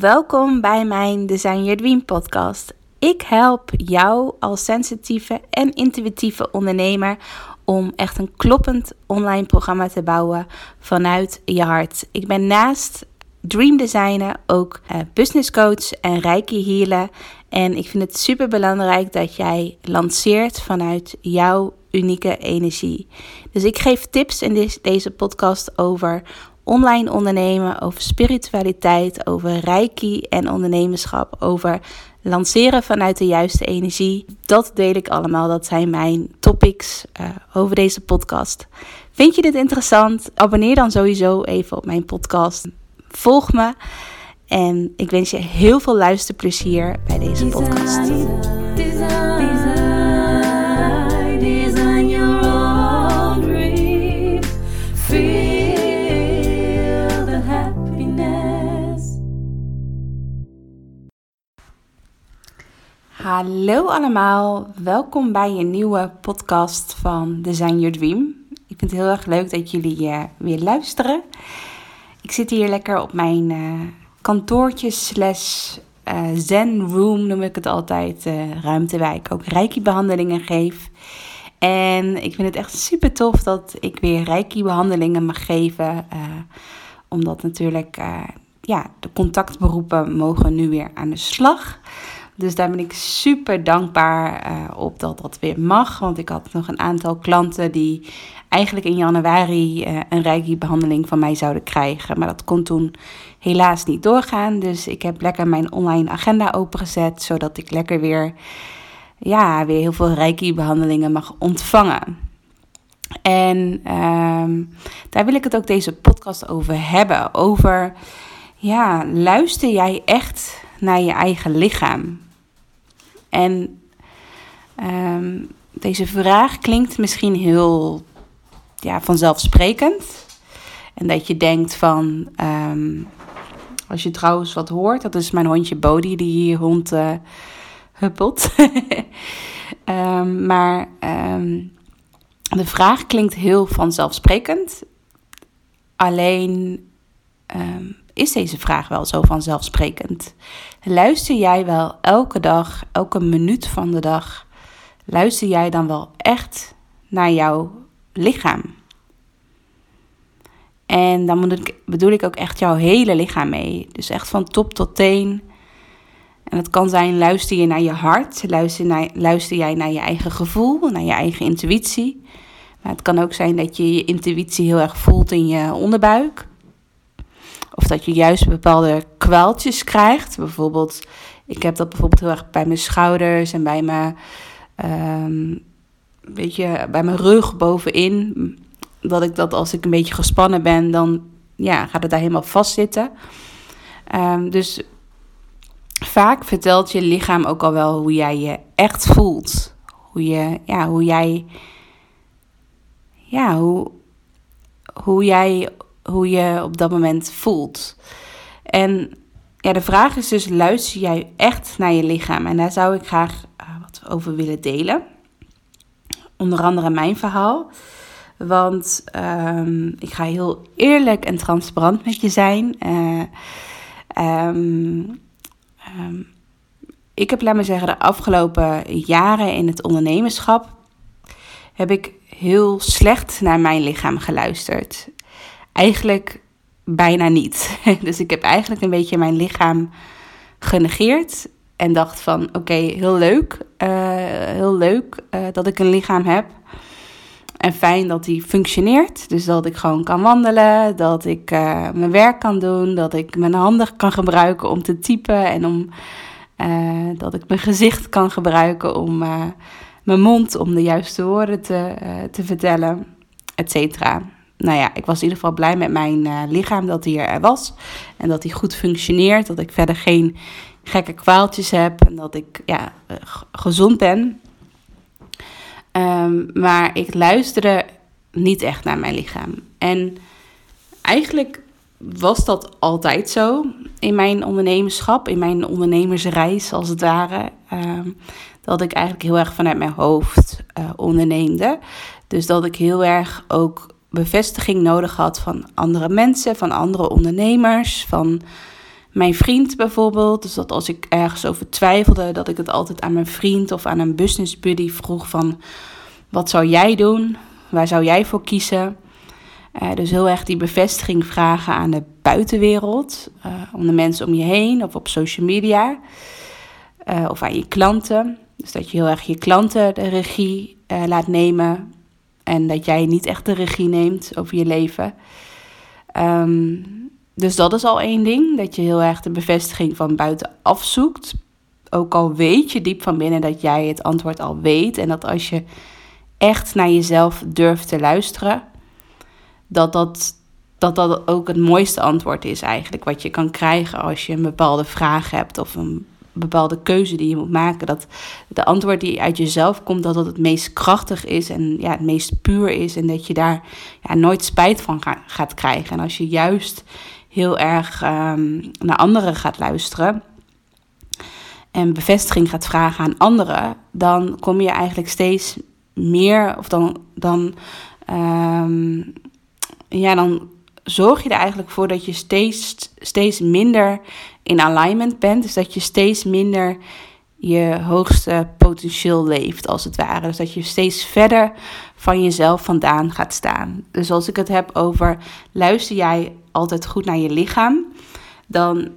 welkom bij mijn Design Your Dream podcast. Ik help jou als sensitieve en intuïtieve ondernemer om echt een kloppend online programma te bouwen vanuit je hart. Ik ben naast dream designer ook uh, business coach en reiki healer en ik vind het super belangrijk dat jij lanceert vanuit jouw unieke energie. Dus ik geef tips in deze podcast over online ondernemen, over spiritualiteit, over reiki en ondernemerschap, over lanceren vanuit de juiste energie. Dat deel ik allemaal. Dat zijn mijn topics uh, over deze podcast. Vind je dit interessant? Abonneer dan sowieso even op mijn podcast. Volg me. En ik wens je heel veel luisterplezier bij deze podcast. Hallo allemaal, welkom bij een nieuwe podcast van Design Your Dream. Ik vind het heel erg leuk dat jullie uh, weer luisteren. Ik zit hier lekker op mijn uh, kantoortje slash uh, zen room noem ik het altijd. ruimte waar ik ook reiki behandelingen geef. En ik vind het echt super tof dat ik weer reiki behandelingen mag geven. omdat natuurlijk ja, de contactberoepen mogen nu weer aan de slag. Dus daar ben ik super dankbaar uh, op dat dat weer mag. Want ik had nog een aantal klanten die eigenlijk in januari uh, een reiki-behandeling van mij zouden krijgen. Maar dat kon toen helaas niet doorgaan. Dus ik heb lekker mijn online agenda opengezet. Zodat ik lekker weer, ja, weer heel veel reiki-behandelingen mag ontvangen. En uh, daar wil ik het ook deze podcast over hebben. Over, ja, luister jij echt naar je eigen lichaam? En ehm, deze vraag klinkt misschien heel ja, vanzelfsprekend. En dat je denkt van, ehm, als je trouwens wat hoort, dat is mijn hondje Bodie die hier rond uh, huppelt. um, maar de vraag klinkt heel vanzelfsprekend. Alleen is deze vraag wel zo vanzelfsprekend? Luister jij wel elke dag, elke minuut van de dag, luister jij dan wel echt naar jouw lichaam? En dan ik, bedoel ik ook echt jouw hele lichaam mee. Dus echt van top tot teen. En het kan zijn, luister je naar je hart, luister, naar, luister jij naar je eigen gevoel, naar je eigen intuïtie. Maar het kan ook zijn dat je je intuïtie heel erg voelt in je onderbuik. Of dat je juist bepaalde kwaaltjes krijgt. Bijvoorbeeld, ik heb dat bijvoorbeeld heel erg bij mijn schouders en bij mijn, um, weet je, bij mijn rug bovenin. Dat ik dat als ik een beetje gespannen ben, dan ja, gaat het daar helemaal vastzitten. Um, dus vaak vertelt je lichaam ook al wel hoe jij je echt voelt. Hoe, je, ja, hoe jij. Ja, hoe, hoe jij hoe je op dat moment voelt. En ja, de vraag is dus: luister jij echt naar je lichaam? En daar zou ik graag uh, wat over willen delen. Onder andere mijn verhaal. Want um, ik ga heel eerlijk en transparant met je zijn. Uh, um, um, ik heb, laat maar zeggen, de afgelopen jaren in het ondernemerschap heb ik heel slecht naar mijn lichaam geluisterd. Eigenlijk bijna niet. Dus ik heb eigenlijk een beetje mijn lichaam genegeerd. En dacht van oké, heel leuk. Uh, heel leuk uh, dat ik een lichaam heb. En fijn dat die functioneert. Dus dat ik gewoon kan wandelen. Dat ik uh, mijn werk kan doen. Dat ik mijn handen kan gebruiken om te typen. En om, dat ik mijn gezicht kan gebruiken om mijn mond om de juiste woorden te, te vertellen. Et cetera nou ja, ik was in ieder geval blij met mijn uh, lichaam dat hij er was. En dat hij goed functioneert. Dat ik verder geen gekke kwaaltjes heb. En dat ik ja, uh, gezond ben. Um, maar ik luisterde niet echt naar mijn lichaam. En eigenlijk was dat altijd zo in mijn ondernemerschap, in mijn ondernemersreis als het ware. Um, dat ik eigenlijk heel erg vanuit mijn hoofd uh, onderneemde. Dus dat ik heel erg ook bevestiging nodig had van andere mensen, van andere ondernemers, van mijn vriend bijvoorbeeld. Dus dat als ik ergens over twijfelde, dat ik het altijd aan mijn vriend of aan een business buddy vroeg van wat zou jij doen? Waar zou jij voor kiezen? Uh, dus heel erg die bevestiging vragen aan de buitenwereld, om de mensen om je heen of op social media uh, of aan je klanten. Dus dat je heel erg je klanten de regie laat nemen en dat jij niet echt de regie neemt over je leven. Um, dus dat is al één ding, dat je heel erg de bevestiging van buitenaf zoekt. Ook al weet je diep van binnen dat jij het antwoord al weet en dat als je echt naar jezelf durft te luisteren, dat dat, dat dat ook het mooiste antwoord is eigenlijk wat je kan krijgen als je een bepaalde vraag hebt of een bepaalde keuze die je moet maken. Dat de antwoord die uit jezelf komt, dat dat het meest krachtig is en ja, het meest puur is. En dat je daar ja, nooit spijt van gaat krijgen. En als je juist heel erg um, naar anderen gaat luisteren en bevestiging gaat vragen aan anderen, dan kom je eigenlijk steeds meer, of dan, dan, um, ja, dan zorg je er eigenlijk voor dat je steeds, steeds minder in alignment bent. Dus dat je steeds minder je hoogste potentieel leeft, als het ware. Dus dat je steeds verder van jezelf vandaan gaat staan. Dus als ik het heb over luister jij altijd goed naar je lichaam, dan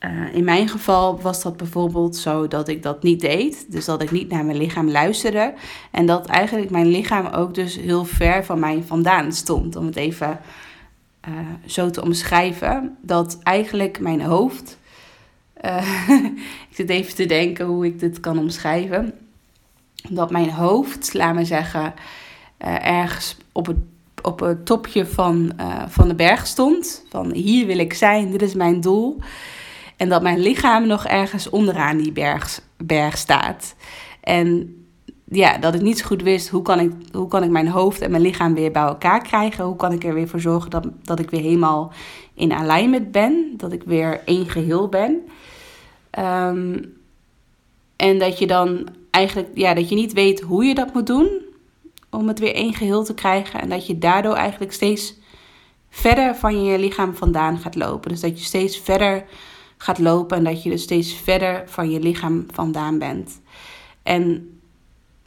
uh, in mijn geval was dat bijvoorbeeld zo dat ik dat niet deed. Dus dat ik niet naar mijn lichaam luisterde. En dat eigenlijk mijn lichaam ook dus heel ver van mij vandaan stond. Om het even uh, zo te omschrijven. Dat eigenlijk mijn hoofd. Uh, ik zit even te denken hoe ik dit kan omschrijven. Dat mijn hoofd, laat me zeggen, ergens op het op het topje van, van de berg stond. Van hier wil ik zijn, dit is mijn doel. En dat mijn lichaam nog ergens onderaan die berg, berg staat. En ja, dat ik niet zo goed wist hoe kan, ik, hoe kan ik mijn hoofd en mijn lichaam weer bij elkaar krijgen. Hoe kan ik er weer voor zorgen dat, dat ik weer helemaal in alignment ben. Dat ik weer één geheel ben. Um, en dat je dan eigenlijk, ja, dat je niet weet hoe je dat moet doen om het weer één geheel te krijgen. En dat je daardoor eigenlijk steeds verder van je lichaam vandaan gaat lopen. Dus dat je steeds verder gaat lopen en dat je dus steeds verder van je lichaam vandaan bent. En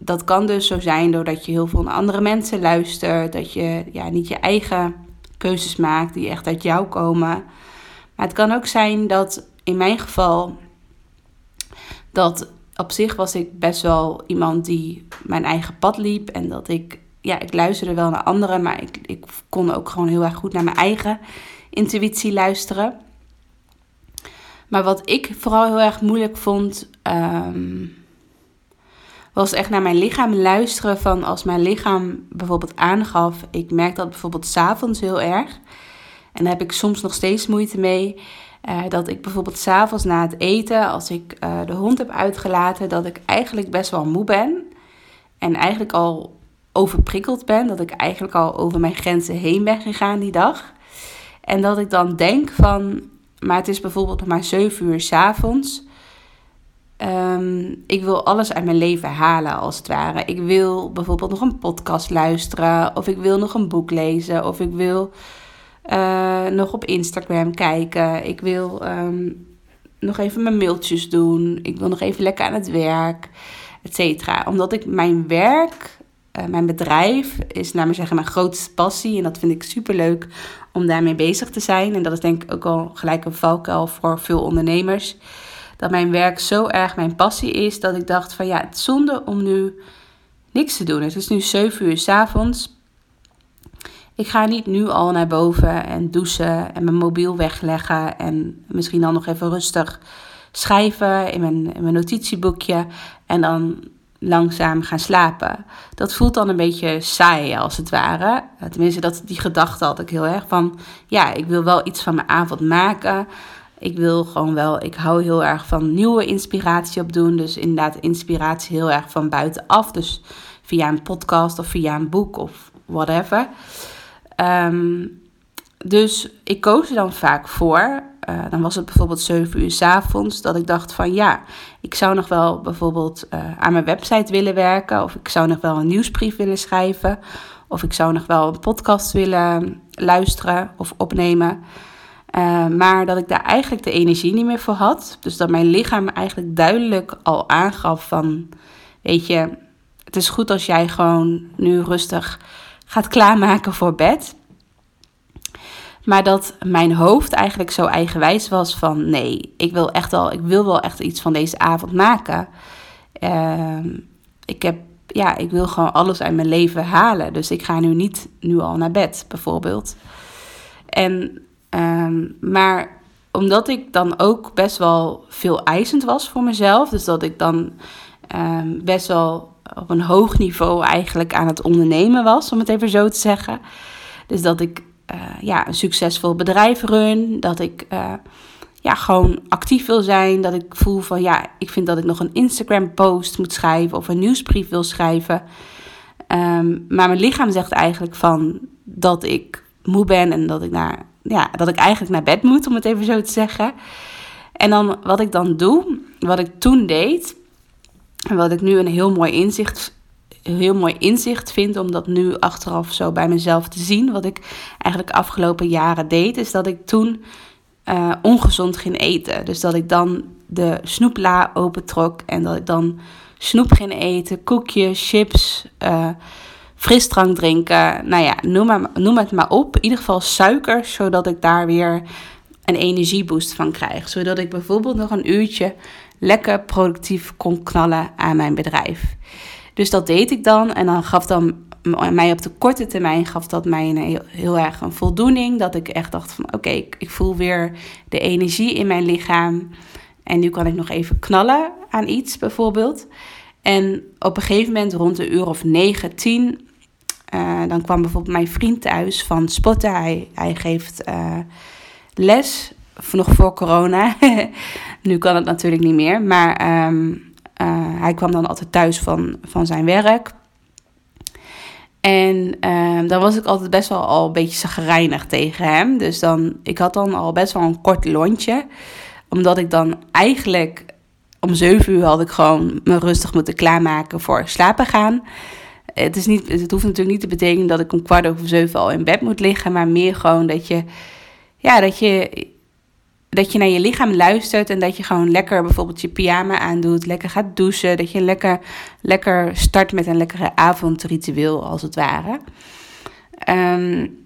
dat kan dus zo zijn doordat je heel veel naar andere mensen luistert. Dat je ja, niet je eigen keuzes maakt die echt uit jou komen. Maar het kan ook zijn dat in mijn geval dat op zich was ik best wel iemand die mijn eigen pad liep. En dat ik, ja, ik luisterde wel naar anderen, maar ik, ik kon ook gewoon heel erg goed naar mijn eigen intuïtie luisteren. Maar wat ik vooral heel erg moeilijk vond, um, was echt naar mijn lichaam luisteren. Van als mijn lichaam bijvoorbeeld aangaf, ik merk dat bijvoorbeeld s'avonds heel erg. En daar heb ik soms nog steeds moeite mee. Uh, dat ik bijvoorbeeld s'avonds na het eten, als ik uh, de hond heb uitgelaten, dat ik eigenlijk best wel moe ben. En eigenlijk al overprikkeld ben. Dat ik eigenlijk al over mijn grenzen heen ben gegaan die dag. En dat ik dan denk van, maar het is bijvoorbeeld nog maar 7 uur s'avonds. Um, ik wil alles uit mijn leven halen, als het ware. Ik wil bijvoorbeeld nog een podcast luisteren. Of ik wil nog een boek lezen. Of ik wil uh, nog op Instagram kijken. Ik wil um, nog even mijn mailtjes doen. Ik wil nog even lekker aan het werk, et cetera. Omdat ik mijn werk, uh, mijn bedrijf, is naar me zeggen mijn grootste passie. En dat vind ik super leuk om daarmee bezig te zijn. En dat is denk ik ook al gelijk een valkuil voor veel ondernemers. Dat mijn werk zo erg mijn passie is dat ik dacht van ja, het is zonde om nu niks te doen. Het is nu 7 uur s avonds. Ik ga niet nu al naar boven en douchen en mijn mobiel wegleggen en misschien dan nog even rustig schrijven in mijn, mijn notitieboekje en dan langzaam gaan slapen. Dat voelt dan een beetje saai als het ware. Tenminste, dat, die gedachte had ik heel erg van, ja, ik wil wel iets van mijn avond maken. Ik wil gewoon wel, ik hou heel erg van nieuwe inspiratie opdoen. Dus inderdaad, inspiratie heel erg van buitenaf. Dus via een podcast of via een boek of whatever. Um, dus ik koos er dan vaak voor. Uh, dan was het bijvoorbeeld 7 uur s avonds. Dat ik dacht van ja, ik zou nog wel bijvoorbeeld uh, aan mijn website willen werken. Of ik zou nog wel een nieuwsbrief willen schrijven. Of ik zou nog wel een podcast willen luisteren of opnemen. Uh, maar dat ik daar eigenlijk de energie niet meer voor had. Dus dat mijn lichaam eigenlijk duidelijk al aangaf van, weet je, het is goed als jij gewoon nu rustig gaat klaarmaken voor bed. Maar dat mijn hoofd eigenlijk zo eigenwijs was van nee, ik wil echt wel, ik wil wel echt iets van deze avond maken. Uh, ik heb, ja, ik wil gewoon alles uit mijn leven halen. Dus ik ga nu niet nu al naar bed, bijvoorbeeld. En, um, maar omdat ik dan ook best wel veel eisend was voor mezelf, dus dat ik dan um, best wel op een hoog niveau eigenlijk aan het ondernemen was, om het even zo te zeggen. Dus dat ik uh, ja, een succesvol bedrijf run, dat ik uh, ja, gewoon actief wil zijn, dat ik voel van ja, ik vind dat ik nog een Instagram post moet schrijven of een nieuwsbrief wil schrijven. Um, maar mijn lichaam zegt eigenlijk van dat ik moe ben en dat ik, naar, ja, dat ik eigenlijk naar bed moet, om het even zo te zeggen. En dan wat ik dan doe, wat ik toen deed, en wat ik nu een heel mooi inzicht heel mooi inzicht vind om dat nu achteraf zo bij mezelf te zien. Wat ik eigenlijk afgelopen jaren deed, is dat ik toen uh, ongezond ging eten. Dus dat ik dan de snoepla opentrok en dat ik dan snoep ging eten, koekjes, chips, uh, frisdrank drinken. Nou ja, noem, het maar op. In ieder geval suiker, zodat ik daar weer een energieboost van krijg. Zodat ik bijvoorbeeld nog een uurtje lekker productief kon knallen aan mijn bedrijf. Dus dat deed ik dan en dan gaf dan mij op de korte termijn gaf dat mij een heel, heel erg een voldoening. Dat ik echt dacht van oké, ik, ik, voel weer de energie in mijn lichaam. En nu kan ik nog even knallen aan iets bijvoorbeeld. En op een gegeven moment rond de uur of 9, 10... Uh, dan kwam bijvoorbeeld mijn vriend thuis van spotten. Hij, hij geeft uh, les, nog voor corona. nu kan het natuurlijk niet meer. Maar um, uh, hij kwam dan altijd thuis van, van zijn werk. En uh, dan was ik altijd best wel al een beetje zagrijnig tegen hem. Dus dan, ik had dan al best wel een kort lontje. Omdat ik dan eigenlijk om 7 uur had ik gewoon me rustig moeten klaarmaken voor slapen gaan. Het, is niet, het hoeft natuurlijk niet te betekenen dat ik om kwart over zeven al in bed moet liggen. Maar meer gewoon dat je, ja, dat je dat je naar je lichaam luistert en dat je gewoon lekker bijvoorbeeld je pyjama aandoet, lekker gaat douchen, dat je lekker, lekker start met een lekkere avondritueel als het ware. Um,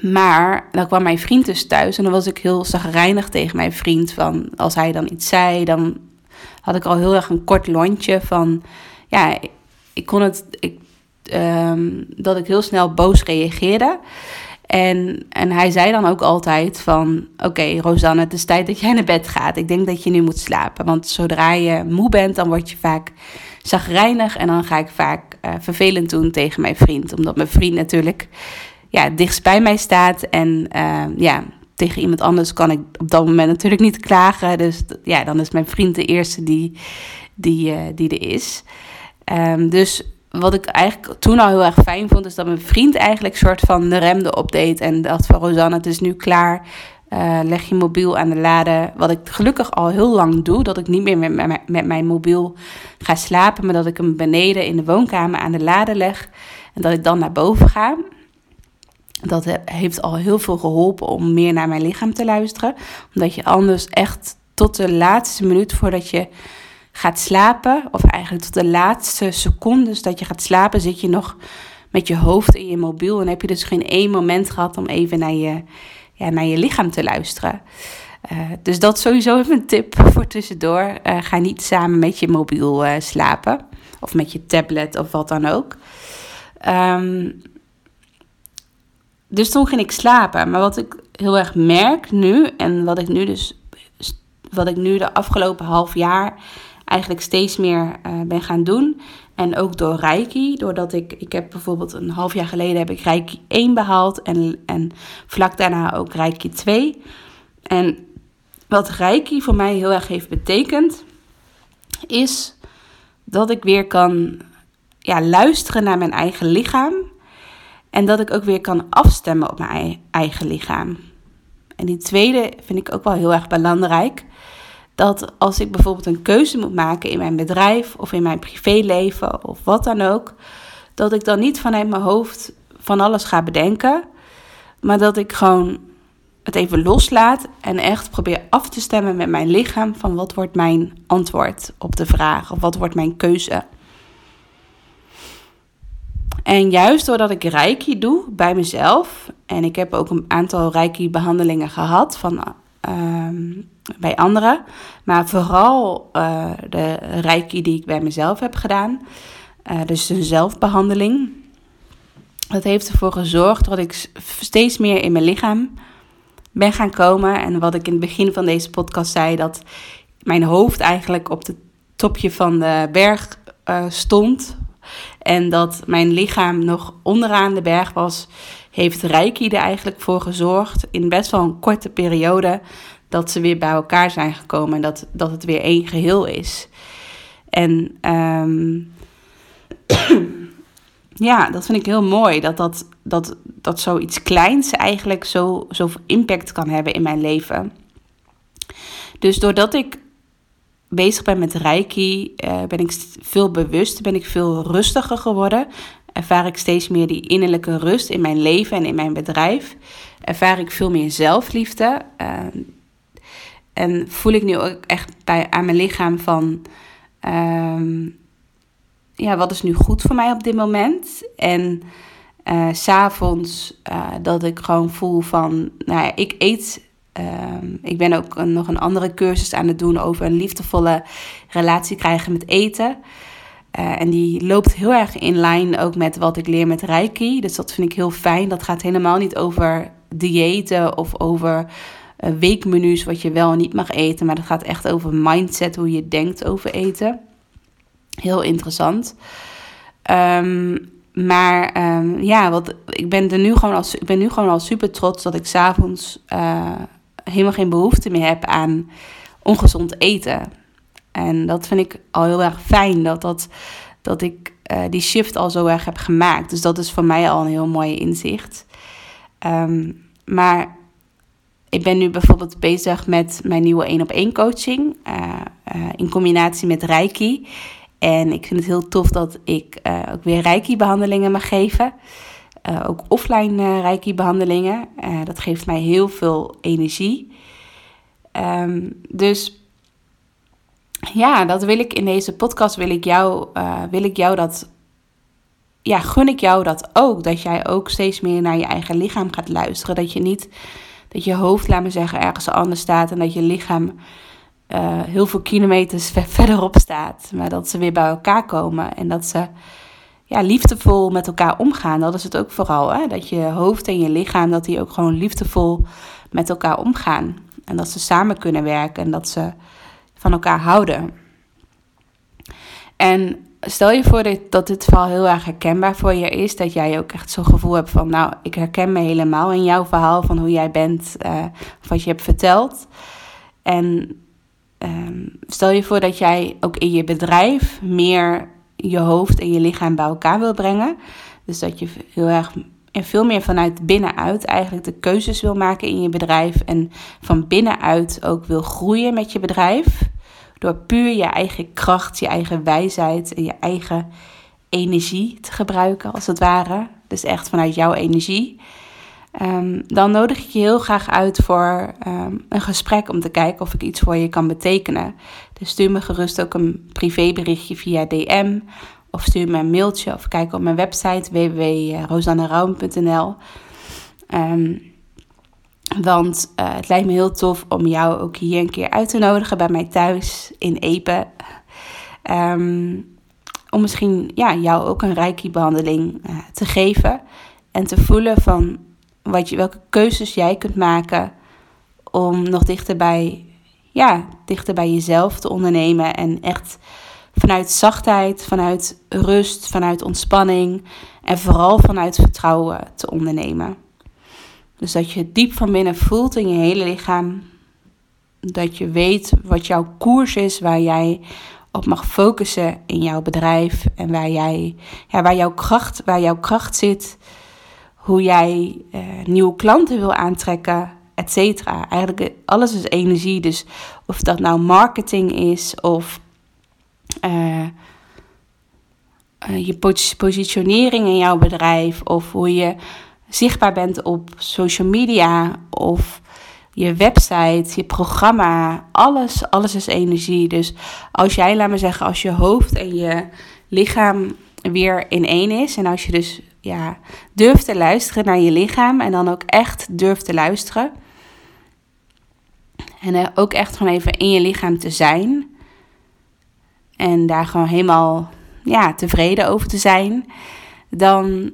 maar dan kwam mijn vriend dus thuis en dan was ik heel zagrijnig tegen mijn vriend. Van als hij dan iets zei, dan had ik al heel erg een kort lontje van ja, ik kon het. Ik, um, dat ik heel snel boos reageerde. En, en hij zei dan ook altijd van... Oké, Rosanne, het is tijd dat jij naar bed gaat. Ik denk dat je nu moet slapen. Want zodra je moe bent, dan word je vaak zagrijnig. En dan ga ik vaak uh, vervelend doen tegen mijn vriend. Omdat mijn vriend natuurlijk ja, dichtst bij mij staat. En uh, ja, tegen iemand anders kan ik op dat moment natuurlijk niet klagen. Dus ja, dan is mijn vriend de eerste die, die, uh, die er is. Um, dus wat ik eigenlijk toen al heel erg fijn vond, is dat mijn vriend eigenlijk soort van de rem erop deed. En dacht van Rosanne, het is nu klaar. Uh, leg je mobiel aan de laden. Wat ik gelukkig al heel lang doe. Dat ik niet meer met, met, met mijn mobiel ga slapen. Maar dat ik hem beneden in de woonkamer aan de laden leg. En dat ik dan naar boven ga. Dat heeft al heel veel geholpen om meer naar mijn lichaam te luisteren. Omdat je anders echt tot de laatste minuut voordat je gaat slapen, of eigenlijk tot de laatste secondes dat je gaat slapen, zit je nog met je hoofd in je mobiel en heb je dus geen één moment gehad om even naar je, ja, naar je lichaam te luisteren. Uh, dus dat is sowieso even een tip voor tussendoor. Uh, ga niet samen met je mobiel uh, slapen. Of met je tablet of wat dan ook. Um, dus toen ging ik slapen. Maar wat ik heel erg merk nu, en wat ik nu dus wat ik nu de afgelopen half jaar eigenlijk steeds meer uh, ben gaan doen. En ook door Reiki, doordat ik, ik heb bijvoorbeeld een half jaar geleden heb ik Reiki 1 behaald en, en vlak daarna ook Reiki 2. En wat Reiki voor mij heel erg heeft betekend, is dat ik weer kan ja, luisteren naar mijn eigen lichaam. En dat ik ook weer kan afstemmen op mijn eigen lichaam. En die tweede vind ik ook wel heel erg belangrijk dat als ik bijvoorbeeld een keuze moet maken in mijn bedrijf of in mijn privéleven of wat dan ook, dat ik dan niet vanuit mijn hoofd van alles ga bedenken, maar dat ik gewoon het even loslaat en echt probeer af te stemmen met mijn lichaam van wat wordt mijn antwoord op de vraag of wat wordt mijn keuze. En juist doordat ik reiki doe bij mezelf, en ik heb ook een aantal reiki behandelingen gehad van, ehm, bij anderen, maar vooral uh, de reiki die ik bij mezelf heb gedaan, uh, dus een zelfbehandeling. Dat heeft ervoor gezorgd dat ik steeds meer in mijn lichaam ben gaan komen. En wat ik in het begin van deze podcast zei, dat mijn hoofd eigenlijk op het topje van de berg uh, stond. En dat mijn lichaam nog onderaan de berg was, heeft Reiki er eigenlijk voor gezorgd in best wel een korte periode dat ze weer bij elkaar zijn gekomen en dat, dat het weer één geheel is. En um, ja, dat vind ik heel mooi. Dat, dat, dat, dat zoiets kleins eigenlijk zo, zoveel impact kan hebben in mijn leven. Dus doordat ik bezig ben met Reiki, uh, ben ik veel bewust, ben ik veel rustiger geworden. Ervaar ik steeds meer die innerlijke rust in mijn leven en in mijn bedrijf. Ervaar ik veel meer zelfliefde. Uh, en voel ik nu ook echt bij, aan mijn lichaam van... Uh, ja, wat is nu goed voor mij op dit moment? En uh, s'avonds uh, dat ik gewoon voel van, nou ja, ik eet. Uh, ik ben ook nog een andere cursus aan het doen over een liefdevolle relatie krijgen met eten. Uh, en die loopt heel erg in lijn ook met wat ik leer met Reiki. Dus dat vind ik heel fijn. Dat gaat helemaal niet over diëten of over uh, weekmenu's wat je wel en niet mag eten. Maar dat gaat echt over mindset, hoe je denkt over eten. Heel interessant. Um, maar um, ja, wat, ik, ben er nu gewoon al, ik ben nu gewoon al super trots dat ik s'avonds uh, helemaal geen behoefte meer heb aan ongezond eten. En dat vind ik al heel erg fijn dat, dat, dat ik uh, die shift al zo erg heb gemaakt. Dus dat is voor mij al een heel mooi inzicht. Um, maar ik ben nu bijvoorbeeld bezig met mijn nieuwe 1 op 1 coaching. Uh, in combinatie met Reiki. En ik vind het heel tof dat ik ook weer Reiki-behandelingen mag geven. Uh, ook offline uh, Reiki-behandelingen. dat geeft mij heel veel energie. Um, dus ja, dat wil ik in deze podcast. Wil ik jou, wil ik jou dat. Ja, gun ik jou dat ook. Dat jij ook steeds meer naar je eigen lichaam gaat luisteren. Dat je niet. Dat je hoofd, laat me zeggen, ergens anders staat. En dat je lichaam heel veel kilometers verderop staat. Maar dat ze weer bij elkaar komen en dat ze ja, liefdevol met elkaar omgaan. Dat is het ook vooral. Hè? Dat je hoofd en je lichaam, dat die ook gewoon liefdevol met elkaar omgaan. En dat ze samen kunnen werken en dat ze van elkaar houden. En stel je voor dat dit verhaal heel erg herkenbaar voor je is. Dat jij ook echt zo'n gevoel hebt van, nou, ik herken me helemaal in jouw verhaal van hoe jij bent, uh, wat je hebt verteld. En um, stel je voor dat jij ook in je bedrijf meer je hoofd en je lichaam bij elkaar wil brengen. Dus dat je heel erg en veel meer vanuit binnenuit eigenlijk de keuzes wil maken in je bedrijf. En van binnenuit ook wil groeien met je bedrijf. Door puur je eigen kracht, je eigen wijsheid en je eigen energie te gebruiken, als het ware. Dus echt vanuit jouw energie. Um, dan nodig ik je heel graag uit voor um, een gesprek om te kijken of ik iets voor je kan betekenen. Dus stuur me gerust ook een privéberichtje via DM of stuur me een mailtje of kijk op mijn website www.rosanneroum.nl. Um, ehm, want uh, het lijkt me heel tof om jou ook hier een keer uit te nodigen bij mij thuis in Epe. Om misschien ja, jou ook een reiki-behandeling uh, te geven en te voelen van wat je, welke keuzes jij kunt maken om nog dichter bij, ja, dichter bij jezelf te ondernemen. En echt vanuit zachtheid, vanuit rust, vanuit ontspanning en vooral vanuit vertrouwen te ondernemen. Dus dat je diep van binnen voelt in je hele lichaam. Dat je weet wat jouw koers is, waar jij op mag focussen in jouw bedrijf en waar, jij, ja, waar, jouw, kracht, waar jouw kracht zit hoe jij uh, nieuwe klanten wil aantrekken, et cetera. Eigenlijk alles is energie. Dus of dat nou marketing is of uh, uh, je positionering in jouw bedrijf of hoe je zichtbaar bent op social media of je website, je programma, alles, alles is energie. Dus als jij, laat me zeggen, als je hoofd en je lichaam weer in één is. En als je dus ja, durft te luisteren naar je lichaam en dan ook echt durft te luisteren. En ook echt gewoon even in je lichaam te zijn. En daar gewoon helemaal ja, tevreden over te zijn. Dan,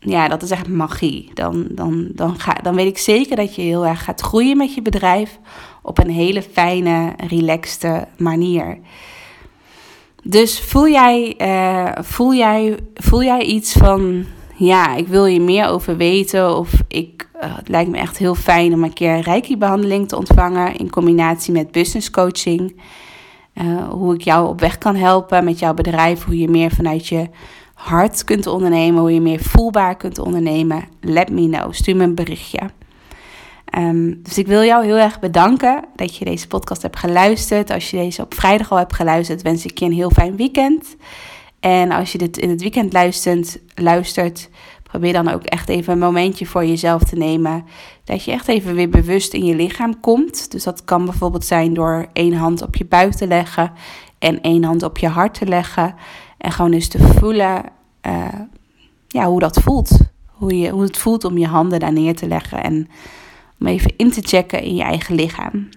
ja, dat is echt magie. Dan, dan, dan, ga, dan weet ik zeker dat je heel erg gaat groeien met je bedrijf. Op een hele fijne, relaxte manier. Dus voel jij, uh, voel, jij, voel jij iets van, ja, ik wil je meer over weten. Of ik, uh, het lijkt me echt heel fijn om een keer een Reiki-behandeling te ontvangen in combinatie met business coaching. Uh, hoe ik jou op weg kan helpen met jouw bedrijf. Hoe je meer vanuit je hart kunt ondernemen. Hoe je meer voelbaar kunt ondernemen. Let me know. Stuur me een berichtje. Um, dus ik wil jou heel erg bedanken dat je deze podcast hebt geluisterd. Als je deze op vrijdag al hebt geluisterd, wens ik je een heel fijn weekend. En als je dit in het weekend luistert, luistert, probeer dan ook echt even een momentje voor jezelf te nemen. Dat je echt even weer bewust in je lichaam komt. Dus dat kan bijvoorbeeld zijn door één hand op je buik te leggen en één hand op je hart te leggen. En gewoon eens te voelen uh, ja, hoe dat voelt. Hoe, je, hoe het voelt om je handen daar neer te leggen. En om even in te checken in je eigen lichaam.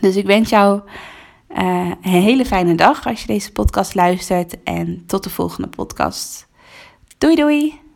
Dus ik wens jou uh, een hele fijne dag als je deze podcast luistert. En tot de volgende podcast. Doei doei!